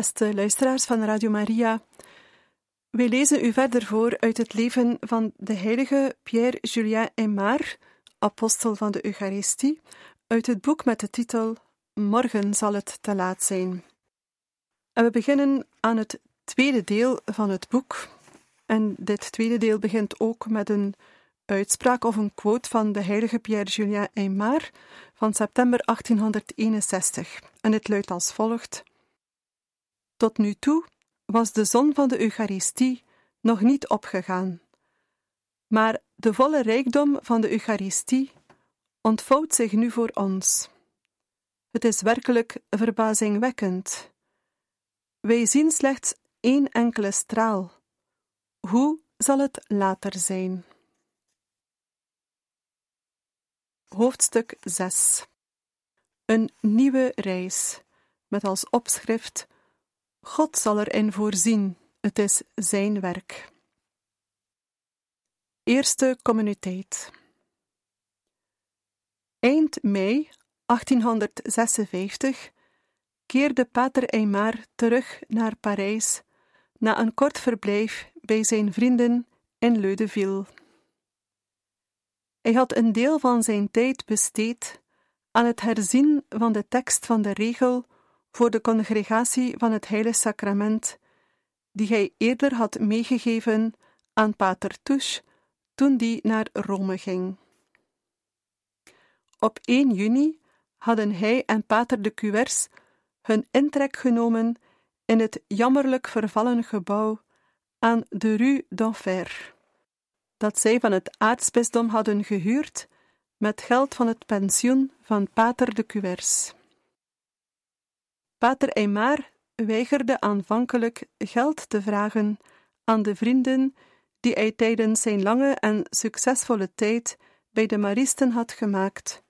Beste luisteraars van Radio Maria, wij lezen u verder voor uit het leven van de heilige Pierre-Julien Aymar, apostel van de Eucharistie, uit het boek met de titel Morgen zal het te laat zijn. En we beginnen aan het tweede deel van het boek. En dit tweede deel begint ook met een uitspraak of een quote van de heilige Pierre-Julien Aymar van september 1861. En het luidt als volgt. Tot nu toe was de zon van de Eucharistie nog niet opgegaan. Maar de volle rijkdom van de Eucharistie ontvouwt zich nu voor ons. Het is werkelijk verbazingwekkend. Wij zien slechts één enkele straal. Hoe zal het later zijn? Hoofdstuk 6 Een nieuwe reis, met als opschrift God zal erin voorzien, het is Zijn werk. Eerste communiteit. Eind mei 1856 keerde Pater Aymar terug naar Parijs na een kort verblijf bij zijn vrienden in Leudeville. Hij had een deel van zijn tijd besteed aan het herzien van de tekst van de regel voor de congregatie van het Heilige Sacrament, die hij eerder had meegegeven aan Pater Touche toen die naar Rome ging. Op 1 juni hadden hij en Pater de Cuers hun intrek genomen in het jammerlijk vervallen gebouw aan de Rue d'Enfer, dat zij van het aartsbisdom hadden gehuurd met geld van het pensioen van Pater de Cuers. Pater Aymar weigerde aanvankelijk geld te vragen aan de vrienden die hij tijdens zijn lange en succesvolle tijd bij de Maristen had gemaakt,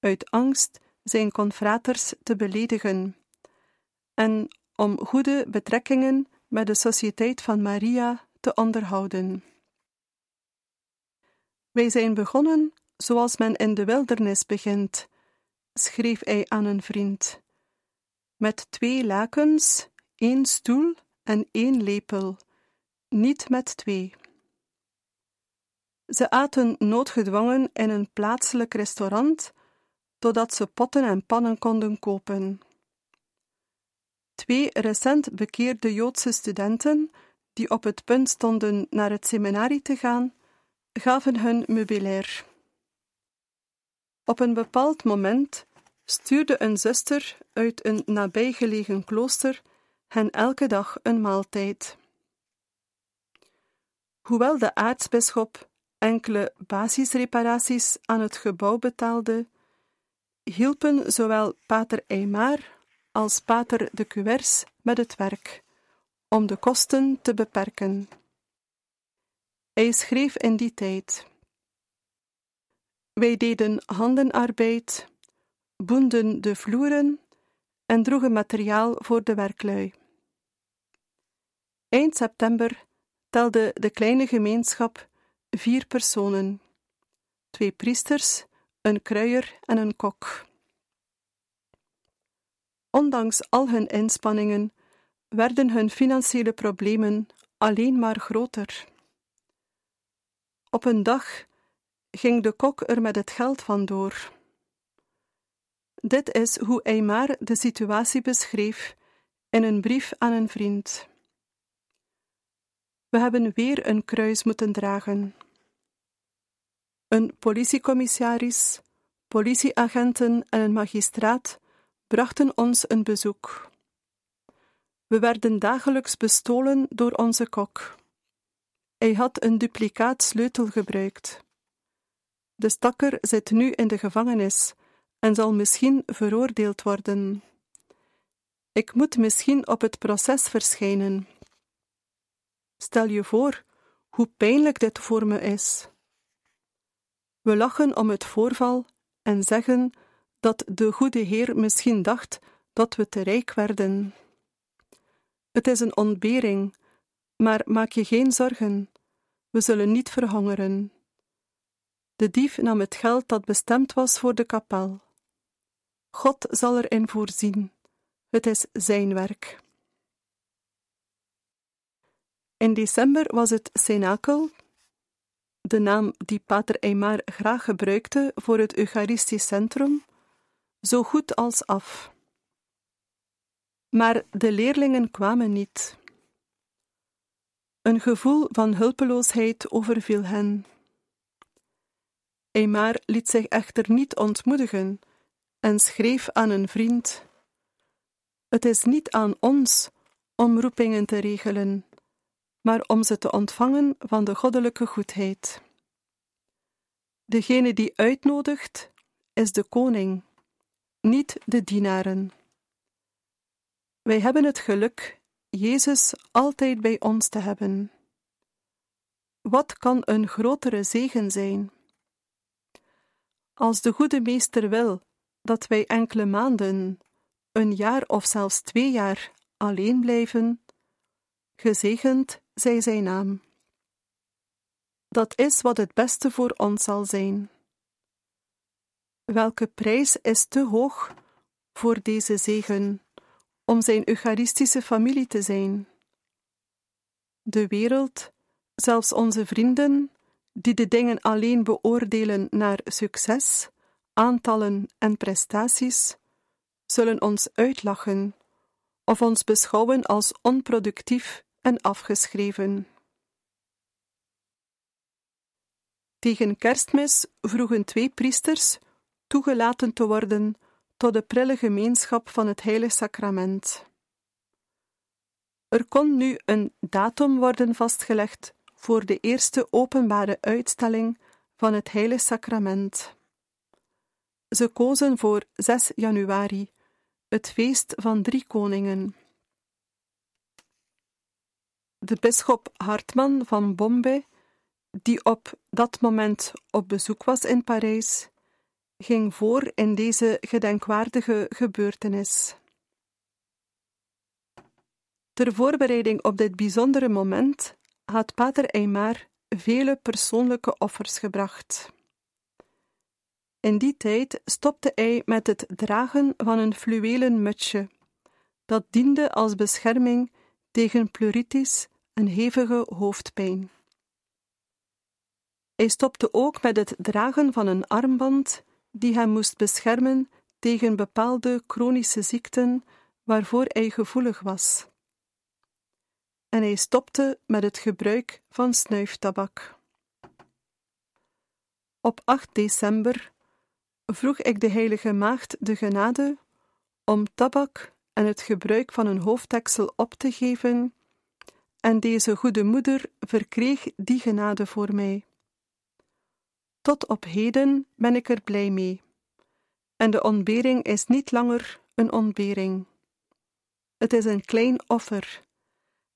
uit angst zijn confraters te beledigen, en om goede betrekkingen met de Sociëteit van Maria te onderhouden. Wij zijn begonnen zoals men in de wildernis begint, schreef hij aan een vriend met twee lakens, één stoel en één lepel, niet met twee. Ze aten noodgedwongen in een plaatselijk restaurant, totdat ze potten en pannen konden kopen. Twee recent bekeerde Joodse studenten, die op het punt stonden naar het seminarie te gaan, gaven hun meubilair. Op een bepaald moment stuurde een zuster uit een nabijgelegen klooster hen elke dag een maaltijd. Hoewel de aartsbisschop enkele basisreparaties aan het gebouw betaalde, hielpen zowel pater Aymar als pater de Cuers met het werk, om de kosten te beperken. Hij schreef in die tijd: Wij deden handenarbeid, boenden de vloeren en droegen materiaal voor de werklui. Eind september telde de kleine gemeenschap vier personen: twee priesters, een kruier en een kok. Ondanks al hun inspanningen werden hun financiële problemen alleen maar groter. Op een dag ging de kok er met het geld vandoor. Dit is hoe Aymar de situatie beschreef in een brief aan een vriend. We hebben weer een kruis moeten dragen. Een politiecommissaris, politieagenten en een magistraat brachten ons een bezoek. We werden dagelijks bestolen door onze kok. Hij had een duplicaat sleutel gebruikt. De stakker zit nu in de gevangenis en zal misschien veroordeeld worden. Ik moet misschien op het proces verschijnen. Stel je voor hoe pijnlijk dit voor me is. We lachen om het voorval en zeggen dat de goede Heer misschien dacht dat we te rijk werden. Het is een ontbering, maar maak je geen zorgen, we zullen niet verhongeren. De dief nam het geld dat bestemd was voor de kapel. God zal erin voorzien. Het is zijn werk. In december was het Cenakel, de naam die Pater Eymar graag gebruikte voor het Eucharistisch centrum, zo goed als af. Maar de leerlingen kwamen niet. Een gevoel van hulpeloosheid overviel hen. Eymar liet zich echter niet ontmoedigen en schreef aan een vriend: Het is niet aan ons om roepingen te regelen, maar om ze te ontvangen van de goddelijke goedheid. Degene die uitnodigt, is de koning, niet de dienaren. Wij hebben het geluk Jezus altijd bij ons te hebben. Wat kan een grotere zegen zijn? Als de goede meester wil dat wij enkele maanden, een jaar of zelfs twee jaar alleen blijven, gezegend zij zijn naam. Dat is wat het beste voor ons zal zijn. Welke prijs is te hoog voor deze zegen? om zijn Eucharistische familie te zijn. De wereld, zelfs onze vrienden, die de dingen alleen beoordelen naar succes, aantallen en prestaties, zullen ons uitlachen of ons beschouwen als onproductief en afgeschreven. Tegen kerstmis vroegen twee priesters toegelaten te worden tot de prille gemeenschap van het Heilige Sacrament. Er kon nu een datum worden vastgelegd voor de eerste openbare uitstelling van het Heilige Sacrament. Ze kozen voor 6 januari, het feest van drie koningen. De bisschop Hartman van Bombay, die op dat moment op bezoek was in Parijs, ging voor in deze gedenkwaardige gebeurtenis. Ter voorbereiding op dit bijzondere moment had Pater Eymar vele persoonlijke offers gebracht. In die tijd stopte hij met het dragen van een fluwelen mutsje, dat diende als bescherming tegen pleuritis en hevige hoofdpijn. Hij stopte ook met het dragen van een armband die hem moest beschermen tegen bepaalde chronische ziekten waarvoor hij gevoelig was. En hij stopte met het gebruik van snuiftabak. Op 8 december vroeg ik de Heilige Maagd de genade om tabak en het gebruik van een hoofddeksel op te geven, en deze goede moeder verkreeg die genade voor mij. Tot op heden ben ik er blij mee. En de ontbering is niet langer een ontbering. Het is een klein offer,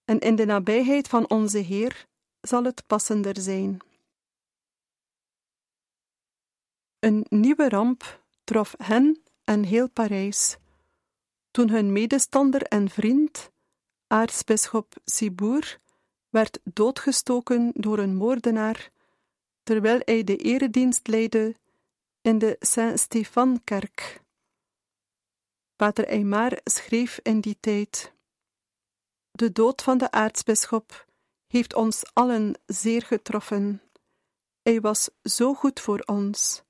en in de nabijheid van onze Heer zal het passender zijn. Een nieuwe ramp trof hen en heel Parijs, toen hun medestander en vriend, aartsbisschop Sibour, werd doodgestoken door een moordenaar terwijl hij de eredienst leidde in de Saint-Stephan-kerk. Pater Eymar schreef in die tijd: De dood van de aartsbisschop heeft ons allen zeer getroffen. Hij was zo goed voor ons.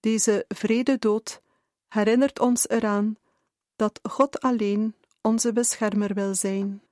Deze vrede dood herinnert ons eraan dat God alleen onze beschermer wil zijn.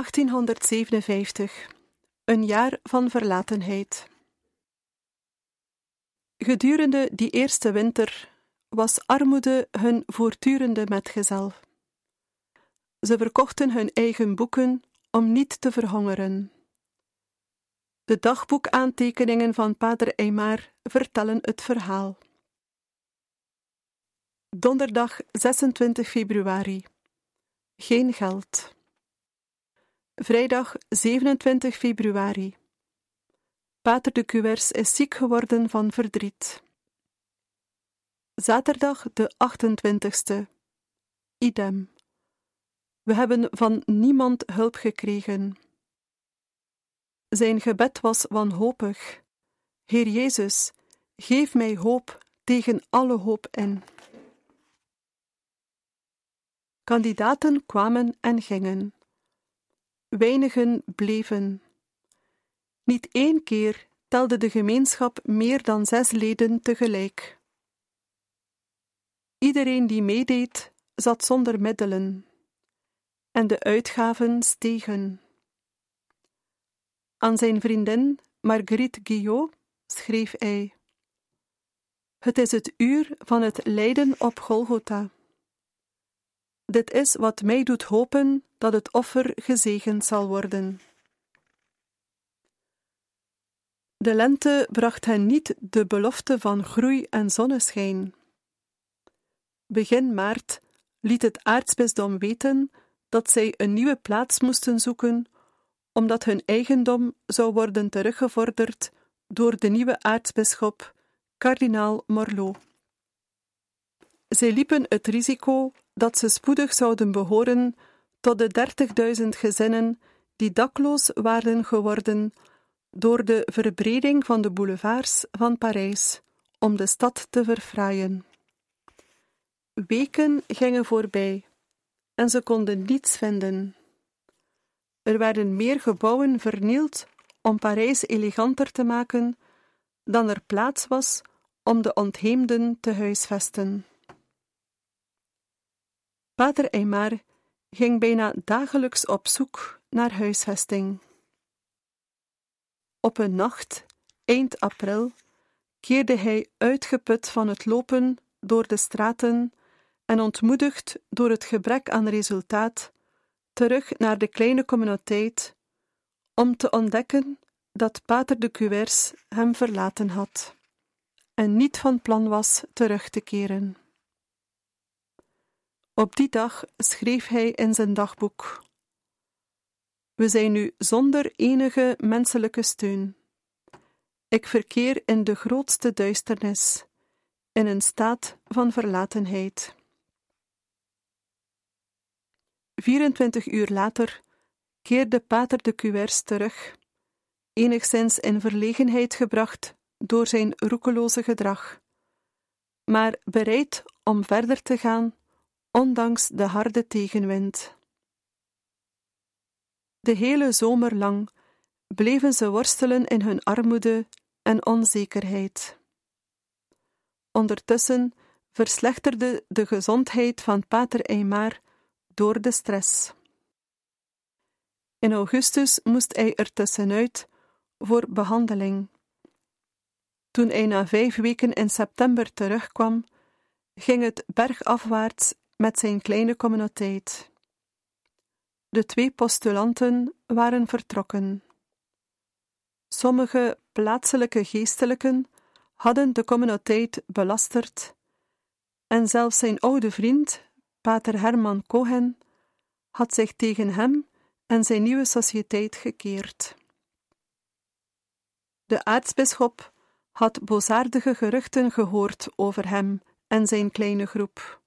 1857, een jaar van verlatenheid. Gedurende die eerste winter was armoede hun voortdurende metgezel. Ze verkochten hun eigen boeken om niet te verhongeren. De dagboekaantekeningen van Pater Eymar vertellen het verhaal. Donderdag 26 februari. Geen geld. Vrijdag 27 februari. Pater de Cuers is ziek geworden van verdriet. Zaterdag de 28ste. Idem. We hebben van niemand hulp gekregen. Zijn gebed was wanhopig. Heer Jezus, geef mij hoop tegen alle hoop in. Kandidaten kwamen en gingen. Weinigen bleven. Niet één keer telde de gemeenschap meer dan zes leden tegelijk. Iedereen die meedeed, zat zonder middelen, en de uitgaven stegen. Aan zijn vriendin Marguerite Guillot schreef hij: Het is het uur van het lijden op Golgotha. Dit is wat mij doet hopen dat het offer gezegend zal worden. De lente bracht hen niet de belofte van groei en zonneschijn. Begin maart liet het aartsbisdom weten dat zij een nieuwe plaats moesten zoeken, omdat hun eigendom zou worden teruggevorderd door de nieuwe aartsbisschop, kardinaal Morlot. Zij liepen het risico dat ze spoedig zouden behoren tot de dertigduizend gezinnen die dakloos waren geworden door de verbreding van de boulevards van Parijs om de stad te verfraaien. Weken gingen voorbij en ze konden niets vinden. Er werden meer gebouwen vernield om Parijs eleganter te maken dan er plaats was om de ontheemden te huisvesten. Pater Eymar ging bijna dagelijks op zoek naar huisvesting. Op een nacht, eind april, keerde hij uitgeput van het lopen door de straten en ontmoedigd door het gebrek aan resultaat, terug naar de kleine communiteit, om te ontdekken dat Pater de Cuers hem verlaten had en niet van plan was terug te keren. Op die dag schreef hij in zijn dagboek: We zijn nu zonder enige menselijke steun. Ik verkeer in de grootste duisternis, in een staat van verlatenheid. 24 uur later keerde Pater de Cuers terug, enigszins in verlegenheid gebracht door zijn roekeloze gedrag, maar bereid om verder te gaan ondanks de harde tegenwind. De hele zomer lang bleven ze worstelen in hun armoede en onzekerheid. Ondertussen verslechterde de gezondheid van Pater Eymar door de stress. In augustus moest hij er tussenuit voor behandeling. Toen hij na vijf weken in september terugkwam, ging het bergafwaarts met zijn kleine communiteit. De twee postulanten waren vertrokken. Sommige plaatselijke geestelijken hadden de communiteit belasterd, en zelfs zijn oude vriend, pater Herman Cohen, had zich tegen hem en zijn nieuwe sociëteit gekeerd. De aartsbisschop had bozaardige geruchten gehoord over hem en zijn kleine groep.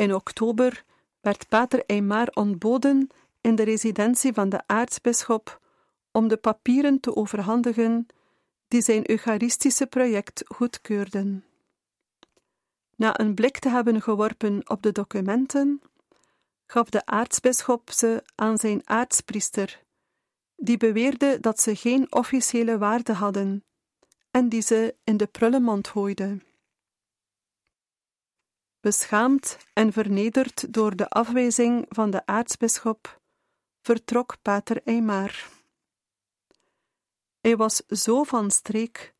In oktober werd Pater Eymar ontboden in de residentie van de aartsbisschop om de papieren te overhandigen die zijn eucharistische project goedkeurden. Na een blik te hebben geworpen op de documenten, gaf de aartsbisschop ze aan zijn aartspriester, die beweerde dat ze geen officiële waarde hadden en die ze in de prullenmand gooide. Beschaamd en vernederd door de afwijzing van de aartsbisschop, vertrok pater Eymar. Hij was zo van streek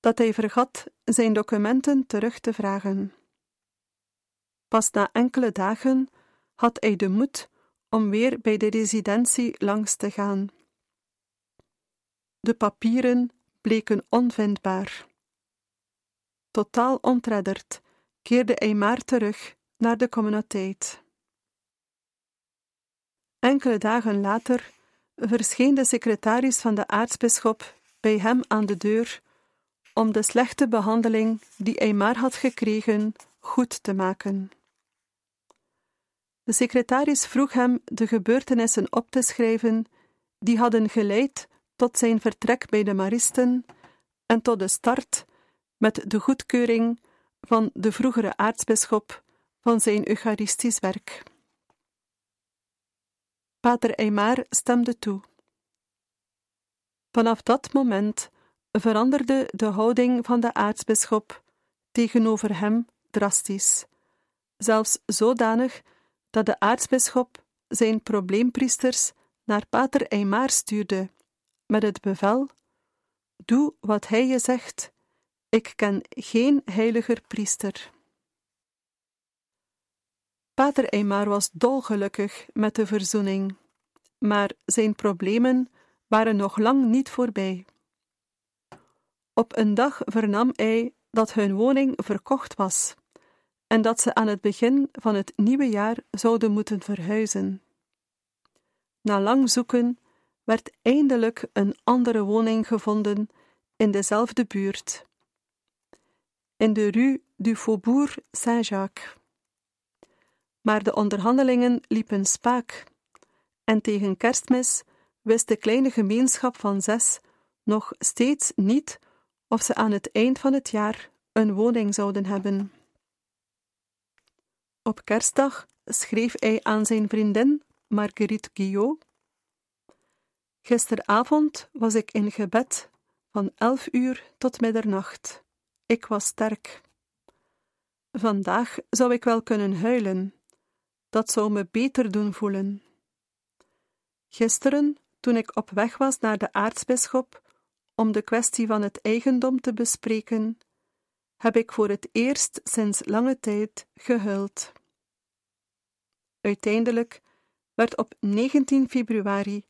dat hij vergat zijn documenten terug te vragen. Pas na enkele dagen had hij de moed om weer bij de residentie langs te gaan. De papieren bleken onvindbaar. Totaal ontredderd keerde maar terug naar de communiteit. Enkele dagen later verscheen de secretaris van de aartsbisschop bij hem aan de deur om de slechte behandeling die maar had gekregen goed te maken. De secretaris vroeg hem de gebeurtenissen op te schrijven die hadden geleid tot zijn vertrek bij de Maristen en tot de start met de goedkeuring van de vroegere aartsbisschop van zijn Eucharistisch werk. Pater Eymar stemde toe. Vanaf dat moment veranderde de houding van de aartsbisschop tegenover hem drastisch, zelfs zodanig dat de aartsbisschop zijn probleempriesters naar Pater Eymar stuurde met het bevel: Doe wat hij je zegt, ik ken geen heiliger priester. Pater Eymar was dolgelukkig met de verzoening, maar zijn problemen waren nog lang niet voorbij. Op een dag vernam hij dat hun woning verkocht was en dat ze aan het begin van het nieuwe jaar zouden moeten verhuizen. Na lang zoeken werd eindelijk een andere woning gevonden in dezelfde buurt, in de rue du Faubourg Saint-Jacques. Maar de onderhandelingen liepen spaak, en tegen kerstmis wist de kleine gemeenschap van zes nog steeds niet of ze aan het eind van het jaar een woning zouden hebben. Op kerstdag schreef hij aan zijn vriendin Marguerite Guillot: Gisteravond was ik in gebed van elf uur tot middernacht. Ik was sterk. Vandaag zou ik wel kunnen huilen. Dat zou me beter doen voelen. Gisteren, toen ik op weg was naar de aartsbisschop om de kwestie van het eigendom te bespreken, heb ik voor het eerst sinds lange tijd gehuild. Uiteindelijk werd op 19 februari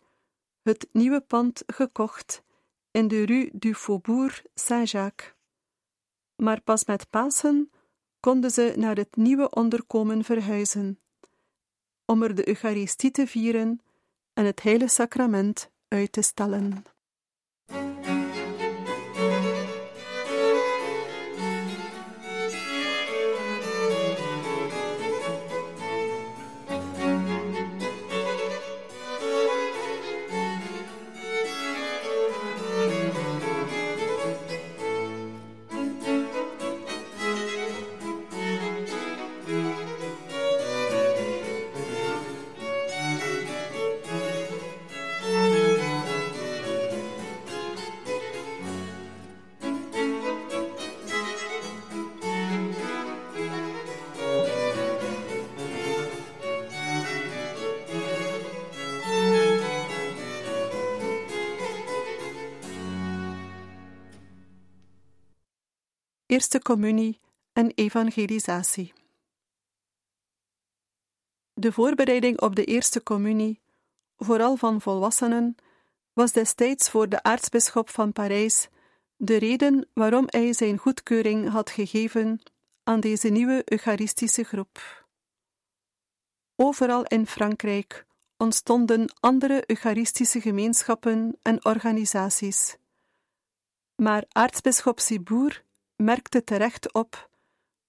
het nieuwe pand gekocht in de rue du Faubourg Saint-Jacques. Maar pas met Pasen konden ze naar het nieuwe onderkomen verhuizen, om er de Eucharistie te vieren en het Heilige Sacrament uit te stellen. Eerste Communie en Evangelisatie. De voorbereiding op de Eerste Communie, vooral van volwassenen, was destijds voor de aartsbisschop van Parijs de reden waarom hij zijn goedkeuring had gegeven aan deze nieuwe Eucharistische groep. Overal in Frankrijk ontstonden andere Eucharistische gemeenschappen en organisaties. Maar aartsbisschop Sibour merkte terecht op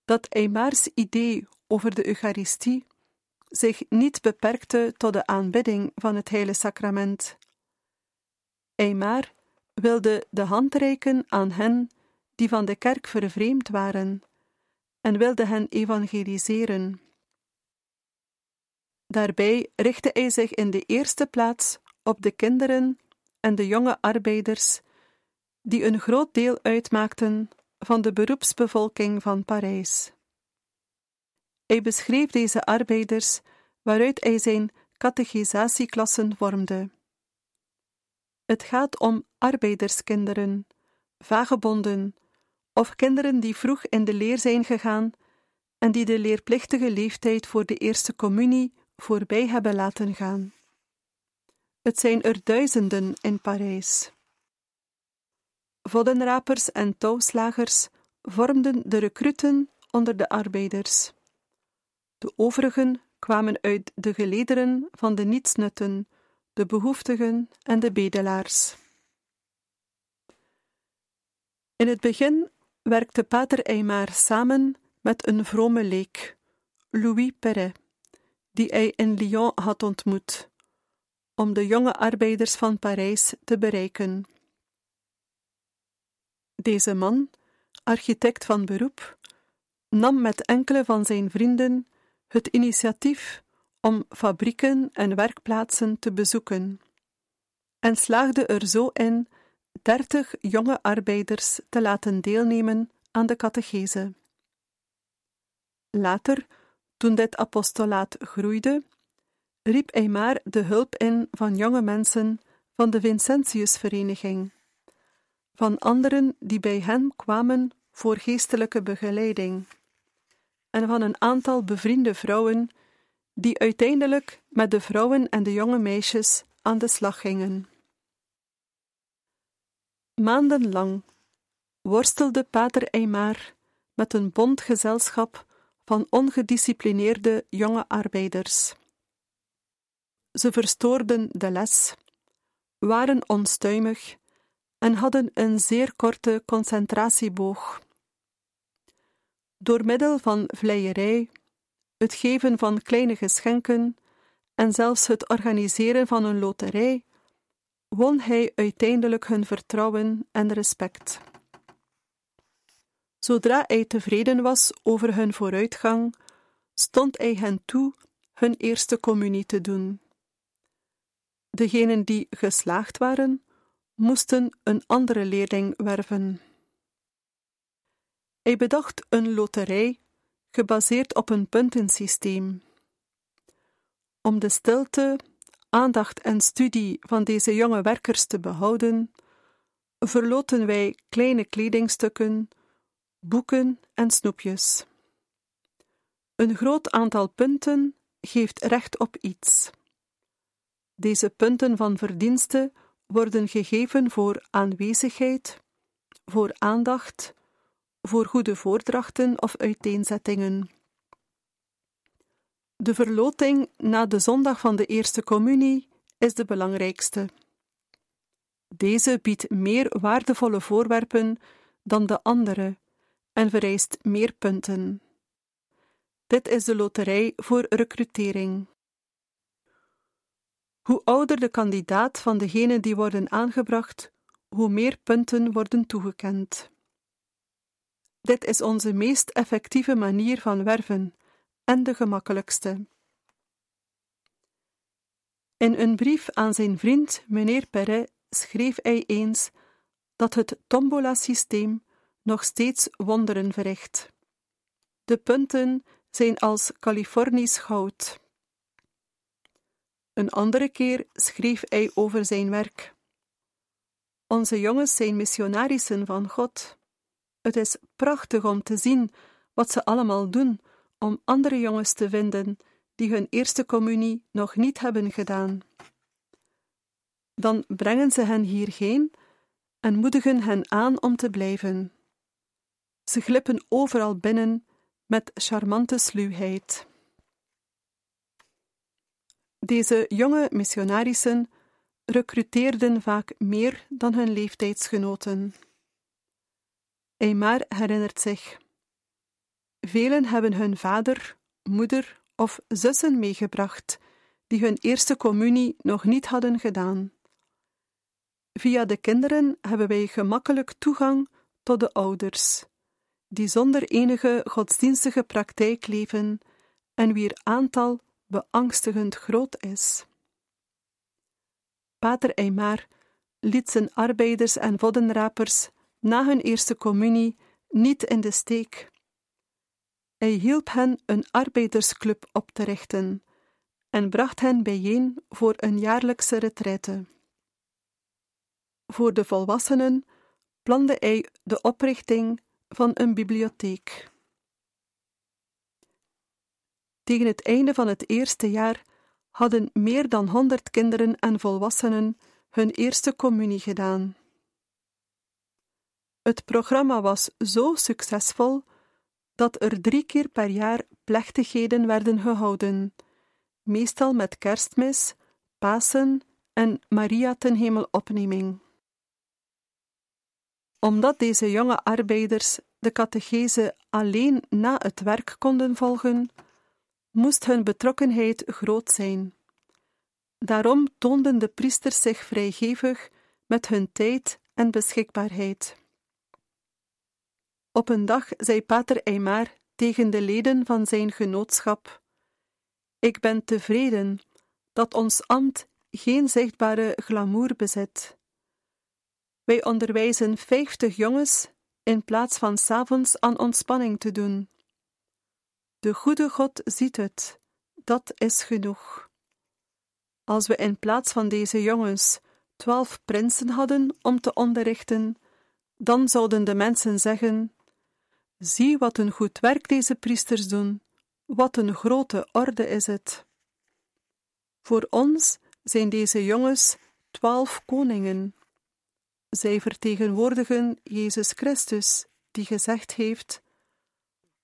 dat Eymars idee over de Eucharistie zich niet beperkte tot de aanbidding van het Heilige Sacrament. Eymar wilde de hand reiken aan hen die van de kerk vervreemd waren en wilde hen evangeliseren. Daarbij richtte hij zich in de eerste plaats op de kinderen en de jonge arbeiders, die een groot deel uitmaakten van de beroepsbevolking van Parijs. Hij beschreef deze arbeiders, waaruit hij zijn catechisatie-klassen vormde. Het gaat om arbeiderskinderen, vagebonden of kinderen die vroeg in de leer zijn gegaan en die de leerplichtige leeftijd voor de eerste communie voorbij hebben laten gaan. Het zijn er duizenden in Parijs. Voddenrapers en touwslagers vormden de recruten onder de arbeiders. De overigen kwamen uit de gelederen van de nietsnutten, de behoeftigen en de bedelaars. In het begin werkte Pater Eymar samen met een vrome leek, Louis Perret, die hij in Lyon had ontmoet, om de jonge arbeiders van Parijs te bereiken. Deze man, architect van beroep, nam met enkele van zijn vrienden het initiatief om fabrieken en werkplaatsen te bezoeken en slaagde er zo in dertig jonge arbeiders te laten deelnemen aan de catechese. Later, toen dit apostolaat groeide, riep hij maar de hulp in van jonge mensen van de Vincentiusvereniging, van anderen die bij hem kwamen voor geestelijke begeleiding, en van een aantal bevriende vrouwen die uiteindelijk met de vrouwen en de jonge meisjes aan de slag gingen. Maandenlang worstelde Pater Eymar met een bond gezelschap van ongedisciplineerde jonge arbeiders. Ze verstoorden de les, waren onstuimig en hadden een zeer korte concentratieboog. Door middel van vleierij, het geven van kleine geschenken en zelfs het organiseren van een loterij won hij uiteindelijk hun vertrouwen en respect. Zodra hij tevreden was over hun vooruitgang, stond hij hen toe hun eerste communie te doen. Degenen die geslaagd waren, moesten een andere leerling werven. Hij bedacht een loterij gebaseerd op een puntensysteem. Om de stilte, aandacht en studie van deze jonge werkers te behouden, verloten wij kleine kledingstukken, boeken en snoepjes. Een groot aantal punten geeft recht op iets. Deze punten van verdienste worden gegeven voor aanwezigheid, voor aandacht, voor goede voordrachten of uiteenzettingen. De verloting na de zondag van de Eerste Communie is de belangrijkste. Deze biedt meer waardevolle voorwerpen dan de andere en vereist meer punten. Dit is de loterij voor recrutering. Hoe ouder de kandidaat van degenen die worden aangebracht, hoe meer punten worden toegekend. Dit is onze meest effectieve manier van werven en de gemakkelijkste. In een brief aan zijn vriend, meneer Perret, schreef hij eens dat het tombola-systeem nog steeds wonderen verricht. De punten zijn als Californisch goud. Een andere keer schreef hij over zijn werk. Onze jongens zijn missionarissen van God. Het is prachtig om te zien wat ze allemaal doen om andere jongens te vinden die hun eerste communie nog niet hebben gedaan. Dan brengen ze hen hierheen en moedigen hen aan om te blijven. Ze glippen overal binnen met charmante sluwheid. Deze jonge missionarissen recruteerden vaak meer dan hun leeftijdsgenoten. Eymar herinnert zich. Velen hebben hun vader, moeder of zussen meegebracht, die hun eerste communie nog niet hadden gedaan. Via de kinderen hebben wij gemakkelijk toegang tot de ouders, die zonder enige godsdienstige praktijk leven en wier aantal beangstigend groot is. Pater Eymar liet zijn arbeiders en voddenrapers na hun eerste communie niet in de steek. Hij hielp hen een arbeidersclub op te richten en bracht hen bijeen voor een jaarlijkse retraite. Voor de volwassenen plande hij de oprichting van een bibliotheek. Tegen het einde van het eerste jaar hadden meer dan honderd kinderen en volwassenen hun eerste communie gedaan. Het programma was zo succesvol dat er drie keer per jaar plechtigheden werden gehouden, meestal met kerstmis, Pasen en Maria ten Hemelopneming. Omdat deze jonge arbeiders de catechese alleen na het werk konden volgen, moest hun betrokkenheid groot zijn. Daarom toonden de priesters zich vrijgevig met hun tijd en beschikbaarheid. Op een dag zei Pater Eymar tegen de leden van zijn genootschap: Ik ben tevreden dat ons ambt geen zichtbare glamour bezit. Wij onderwijzen vijftig jongens in plaats van s'avonds aan ontspanning te doen. De goede God ziet het, dat is genoeg. Als we in plaats van deze jongens twaalf prinsen hadden om te onderrichten, dan zouden de mensen zeggen: Zie wat een goed werk deze priesters doen, wat een grote orde is het. Voor ons zijn deze jongens twaalf koningen. Zij vertegenwoordigen Jezus Christus, die gezegd heeft: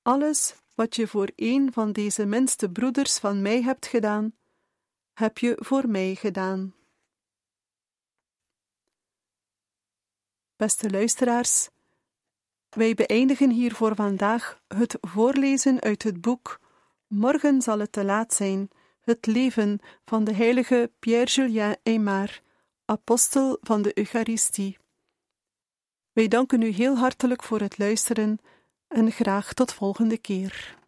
Alles wat je voor een van deze minste broeders van mij hebt gedaan, heb je voor mij gedaan. Beste luisteraars, wij beëindigen hier voor vandaag het voorlezen uit het boek Morgen zal het te laat zijn. Het leven van de heilige Pierre-Julien Aymar, apostel van de Eucharistie. Wij danken u heel hartelijk voor het luisteren en graag tot volgende keer.